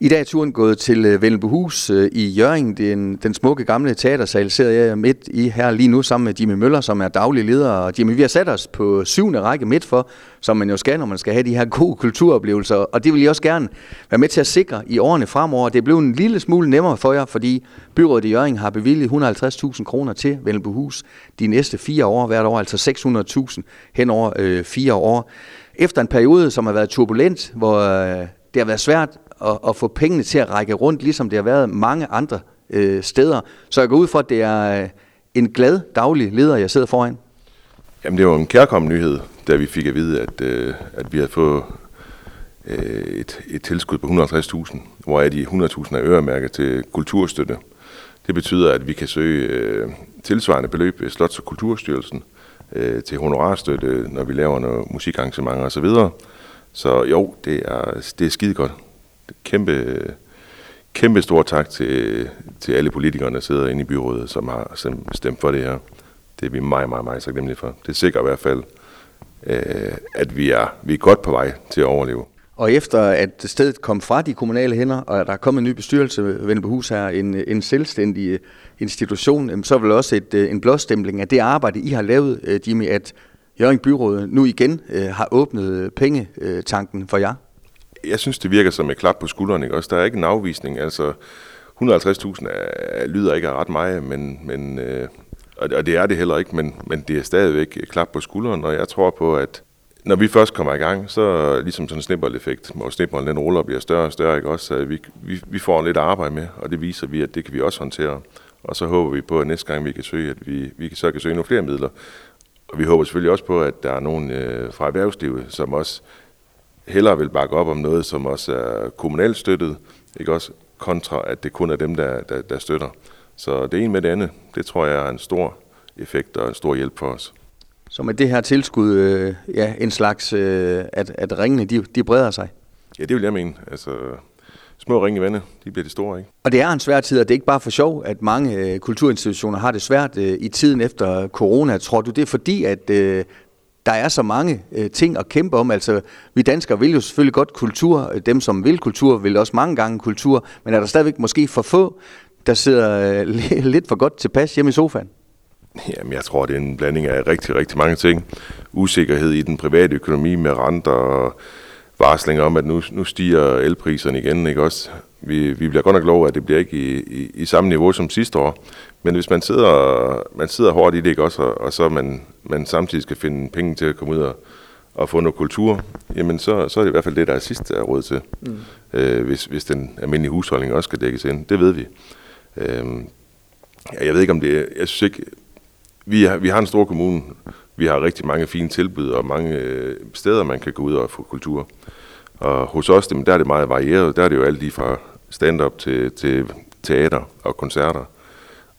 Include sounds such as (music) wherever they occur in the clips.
I dag er turen gået til øh, Vennelbohus øh, i Jørgen. Den, den smukke gamle teatersal sidder jeg midt i her lige nu sammen med Jimmy Møller, som er daglig leder. Og Jimmy, vi har sat os på syvende række midt for, som man jo skal, når man skal have de her (laughs) gode kulturoplevelser. Og det vil jeg også gerne være med til at sikre i årene fremover. Det blev en lille smule nemmere for jer, fordi byrådet i Jørgen har bevilget 150.000 kroner til Vennelbohus de næste fire år, hvert år, altså 600.000 hen over øh, fire år. Efter en periode, som har været turbulent, hvor øh, det har været svært at, at få pengene til at række rundt, ligesom det har været mange andre øh, steder. Så jeg går ud for, at det er øh, en glad daglig leder, jeg sidder foran. Jamen det var en kærkommen nyhed, da vi fik at vide, at, øh, at vi havde fået øh, et, et tilskud på 150.000, hvor de 100.000 er øremærket til kulturstøtte. Det betyder, at vi kan søge øh, tilsvarende beløb ved Slots- og Kulturstyrelsen øh, til honorarstøtte, når vi laver noget musikarrangementer osv. Så, så jo, det er, det er skide godt kæmpe, kæmpe stor tak til, til alle politikerne, der sidder inde i byrådet, som har stemt for det her. Det er vi meget, meget, meget taknemmelige for. Det sikrer i hvert fald, øh, at vi er, vi er godt på vej til at overleve. Og efter at stedet kom fra de kommunale hænder, og der er kommet en ny bestyrelse ved Hus her, en, en selvstændig øh, institution, så er vel også et, øh, en blåstempling af det arbejde, I har lavet, øh, Jimmy, at Jørgen Byrådet nu igen har åbnet pengetanken for jer jeg synes, det virker som et klap på skulderen. Ikke? Også der er ikke en afvisning. Altså, 150.000 lyder ikke af ret meget, men, men, øh, og, og det er det heller ikke, men, men det er stadigvæk et klap på skulderen, og jeg tror på, at når vi først kommer i gang, så ligesom sådan en snibboldeffekt, hvor snibbolden den ruller og bliver større og større, ikke? Også, at vi, vi, vi får lidt arbejde med, og det viser vi, at det kan vi også håndtere. Og så håber vi på, at næste gang vi kan søge, at vi, vi så kan søge nogle flere midler. Og vi håber selvfølgelig også på, at der er nogen øh, fra erhvervslivet, som også hellere vil bakke op om noget, som også er kommunalt støttet, ikke også kontra at det kun er dem, der, der, der støtter. Så det ene med det andet, det tror jeg er en stor effekt og en stor hjælp for os. Så med det her tilskud, øh, ja, en slags, øh, at, at ringene, de, de breder sig? Ja, det vil jeg mene. Altså, små ringe vande, de bliver de store, ikke? Og det er en svær tid, og det er ikke bare for sjov, at mange øh, kulturinstitutioner har det svært øh, i tiden efter corona. Tror du, det er fordi, at øh, der er så mange øh, ting at kæmpe om. Altså, vi danskere vil jo selvfølgelig godt kultur. Øh, dem, som vil kultur, vil også mange gange kultur. Men er der stadigvæk måske for få, der sidder øh, (laughs) lidt for godt tilpas hjemme i sofaen? Jamen, jeg tror, det er en blanding af rigtig, rigtig mange ting. Usikkerhed i den private økonomi med renter og varslinger om, at nu, nu stiger elpriserne igen. Ikke også? Vi, vi bliver godt nok lov, at det bliver ikke i, i, i samme niveau som sidste år. Men hvis man sidder, man sidder hårdt i det, ikke også, og, og så man, man samtidig skal finde penge til at komme ud og, og få noget kultur, jamen så, så er det i hvert fald det, der er sidst er råd til. Mm. Øh, hvis, hvis den almindelige husholdning også skal dækkes ind. Det ved vi. Øh, jeg ved ikke om det jeg synes ikke, vi har, vi har en stor kommune, vi har rigtig mange fine tilbud og mange øh, steder, man kan gå ud og få kultur. Og hos os, der er det meget varieret. Der er det jo alt lige fra stand-up til, til teater og koncerter.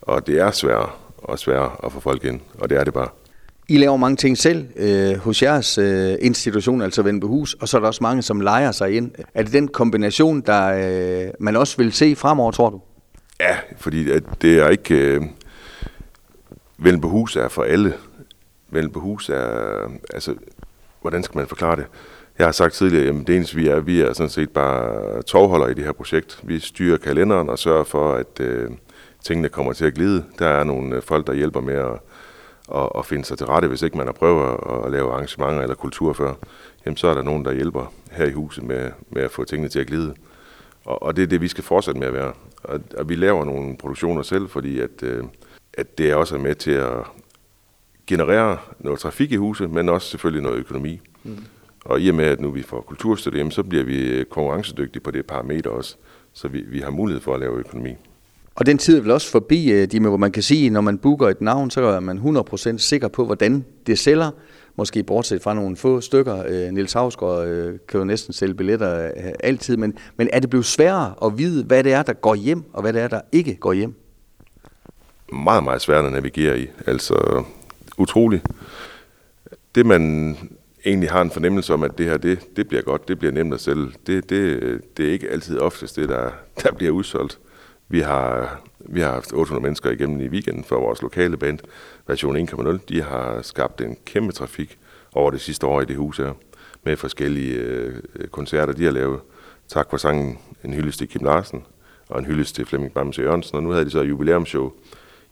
Og det er svært og svært at få folk ind, og det er det bare. I laver mange ting selv øh, hos jeres øh, institution, altså Vendbehus, og så er der også mange, som leger sig ind. Er det den kombination, der øh, man også vil se fremover, tror du? Ja, fordi at det er ikke... Øh, Vendbehus er for alle. Vendbehus er... Altså, hvordan skal man forklare det? Jeg har sagt tidligere, at det eneste vi er, vi er sådan set bare tovholder i det her projekt. Vi styrer kalenderen og sørger for, at... Øh, tingene kommer til at glide. Der er nogle øh, folk, der hjælper med at, at, at finde sig til rette, hvis ikke man har prøvet at lave arrangementer eller kultur før. Jamen, så er der nogen, der hjælper her i huset med, med at få tingene til at glide. Og, og det er det, vi skal fortsætte med at være. Og, og vi laver nogle produktioner selv, fordi at, øh, at det også er med til at generere noget trafik i huset, men også selvfølgelig noget økonomi. Mm. Og i og med, at nu vi får kulturstøtte, så bliver vi konkurrencedygtige på det parameter også, så vi, vi har mulighed for at lave økonomi. Og den tid er vel også forbi, øh, de hvor man kan sige, når man booker et navn, så er man 100% sikker på, hvordan det sælger. Måske bortset fra nogle få stykker. Øh, Nils Havsgaard øh, kan jo næsten sælge billetter altid. Men, men er det blevet sværere at vide, hvad det er, der går hjem, og hvad det er, der ikke går hjem? Meget, meget svært at navigere i. Altså, utroligt. Det, man egentlig har en fornemmelse om, at det her, det, det bliver godt, det bliver nemt at sælge, det, det, det er ikke altid oftest det, der, der bliver udsolgt. Vi har, vi har haft 800 mennesker igennem i weekenden for vores lokale band, version 1.0. De har skabt en kæmpe trafik over det sidste år i det hus her, med forskellige øh, koncerter, de har lavet. tak for sangen en hyldest til Kim Larsen og en hyldest til Flemming Bamse Jørgensen. Og nu havde de så et jubilæumsshow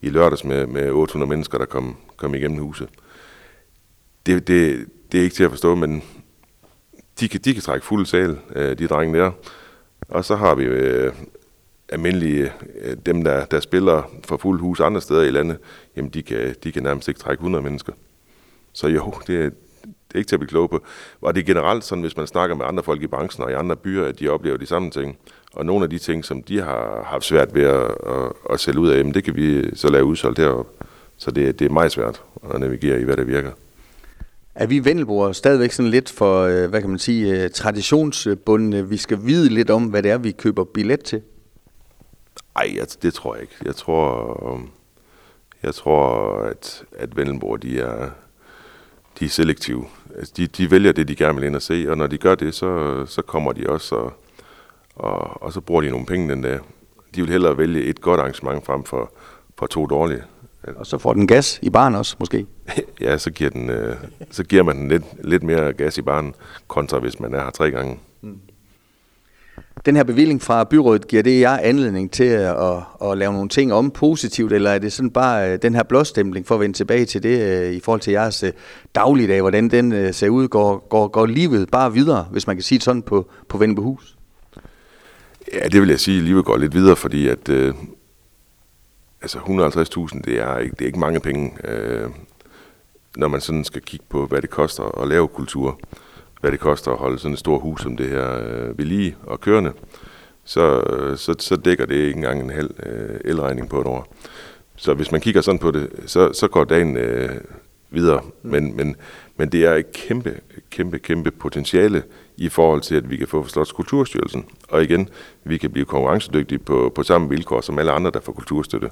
i lørdags med, med 800 mennesker, der kom, kom igennem huset. Det, det, det er ikke til at forstå, men de kan, de kan trække fuld sal, øh, de drenge der. Og så har vi øh, almindelige, øh, dem der, der spiller for fuld hus andre steder i landet, jamen de kan, de kan nærmest ikke trække 100 mennesker. Så jo, (laughs) det, er, det er ikke til at blive klog på. Og det er generelt sådan, hvis man snakker med andre folk i branchen og i andre byer, at de oplever de samme ting. Og nogle af de ting, som de har haft svært ved at, at, at sælge ud af, jamen det kan vi så lave udsolgt heroppe. Så det, det er meget svært at navigere i, hvad der virker. Er vi Vendelboer stadigvæk sådan lidt for, øh, hvad kan man sige, øh, traditionsbundne? Vi skal vide lidt om, hvad det er, vi køber billet til? Nej, det tror jeg ikke. Jeg tror, øhm, jeg tror at, at Vendelboer, de er, de er selektive. Altså, de, de vælger det, de gerne vil ind og se, og når de gør det, så, så kommer de også, og, og, og så bruger de nogle penge den der. De vil hellere vælge et godt arrangement frem for, for to dårlige. Og så får den gas i barn også, måske? (laughs) ja, så giver, den, øh, så giver man den lidt, lidt mere gas i barn, kontra hvis man er her tre gange. Mm. Den her bevilling fra byrådet, giver det jer anledning til at, at, at lave nogle ting om positivt, eller er det sådan bare øh, den her blåstempling for at vende tilbage til det øh, i forhold til jeres øh, dagligdag, hvordan den ser ud? Går, går, går livet bare videre, hvis man kan sige sådan, på, på Vennebehus? Ja, det vil jeg sige, at livet går lidt videre, fordi at øh, altså 150.000, det er, ikke, det er ikke mange penge, øh, når man sådan skal kigge på, hvad det koster at lave kultur, hvad det koster at holde sådan et stort hus som det her øh, ved lige og kørende, så, øh, så, så dækker det ikke engang en halv øh, elregning på et år. Så hvis man kigger sådan på det, så, så går dagen øh, videre. Men, men, men det er et kæmpe, kæmpe, kæmpe potentiale i forhold til, at vi kan få Slots Kulturstyrelsen. Og igen, vi kan blive konkurrencedygtige på, på samme vilkår som alle andre, der får kulturstøtte.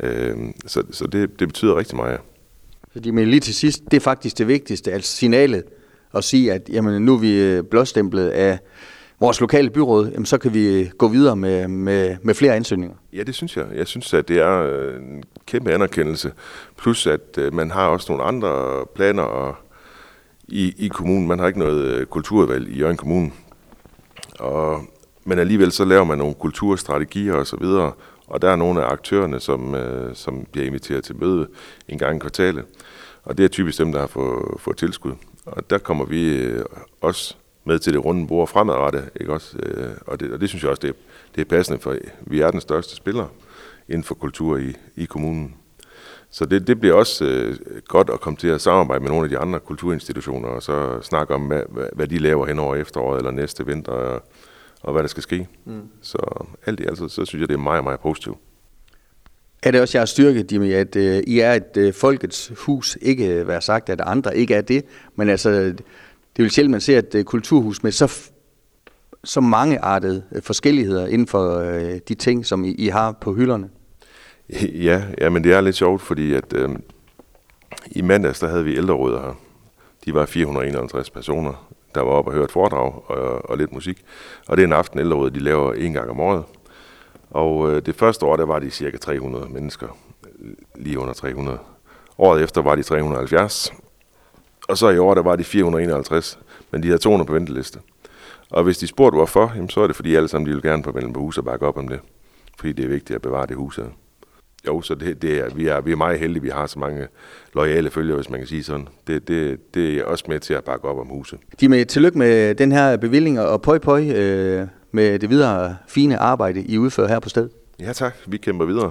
Øh, så så det, det betyder rigtig meget. Fordi men lige til sidst, det er faktisk det vigtigste, altså signalet at sige, at jamen, nu er vi øh, blåstemplet af vores lokale byråd, jamen, så kan vi øh, gå videre med, med, med flere ansøgninger. Ja, det synes jeg. Jeg synes, at det er øh, en kæmpe anerkendelse. Plus, at øh, man har også nogle andre planer og, i, i kommunen. Man har ikke noget kulturvalg i Jørgen Kommune. Og, men alligevel så laver man nogle kulturstrategier og så videre, og der er nogle af aktørerne, som, øh, som bliver inviteret til møde en gang i kvartalet. Og det er typisk dem, der har fået, fået tilskud. Og der kommer vi øh, også med til det runde bord fremadrettet. Ikke også? Øh, og, det, og det synes jeg også, det er, det er passende, for vi er den største spiller inden for kultur i, i kommunen. Så det, det bliver også øh, godt at komme til at samarbejde med nogle af de andre kulturinstitutioner, og så snakke om, hvad, hvad de laver hen over efteråret eller næste vinter, og, og hvad der skal ske. Mm. Så alt i alt, så, så synes jeg, det er meget, meget positivt. Er det også jeres styrke, Jimmy, at øh, I er et øh, folkets hus, ikke øh, være sagt, at andre ikke er det, men altså, det er jo sjældent, man ser et øh, kulturhus med så, så mange artede øh, forskelligheder inden for øh, de ting, som I, I har på hylderne. (laughs) Ja, ja, men det er lidt sjovt, fordi at øh, i mandags, der havde vi ældrerådet her. De var 451 personer, der var oppe og hørte foredrag og, og lidt musik. Og det er en aften ældrerådet, de laver en gang om året. Og øh, det første år, der var de cirka 300 mennesker. Lige under 300. Året efter var de 370. Og så i år, der var de 451. Men de havde 200 på venteliste. Og hvis de spurgte hvorfor, jamen, så er det fordi alle sammen de vil gerne på mellem på hus og bakke op om det. Fordi det er vigtigt at bevare det hus her. Jo, så det, det er, vi, er, vi er meget heldige, at vi har så mange lojale følgere, hvis man kan sige sådan. Det, det, det er også med til at bakke op om huset. De med tillykke med den her bevilling, og pøj pøj øh, med det videre fine arbejde, I udfører her på stedet. Ja tak, vi kæmper videre.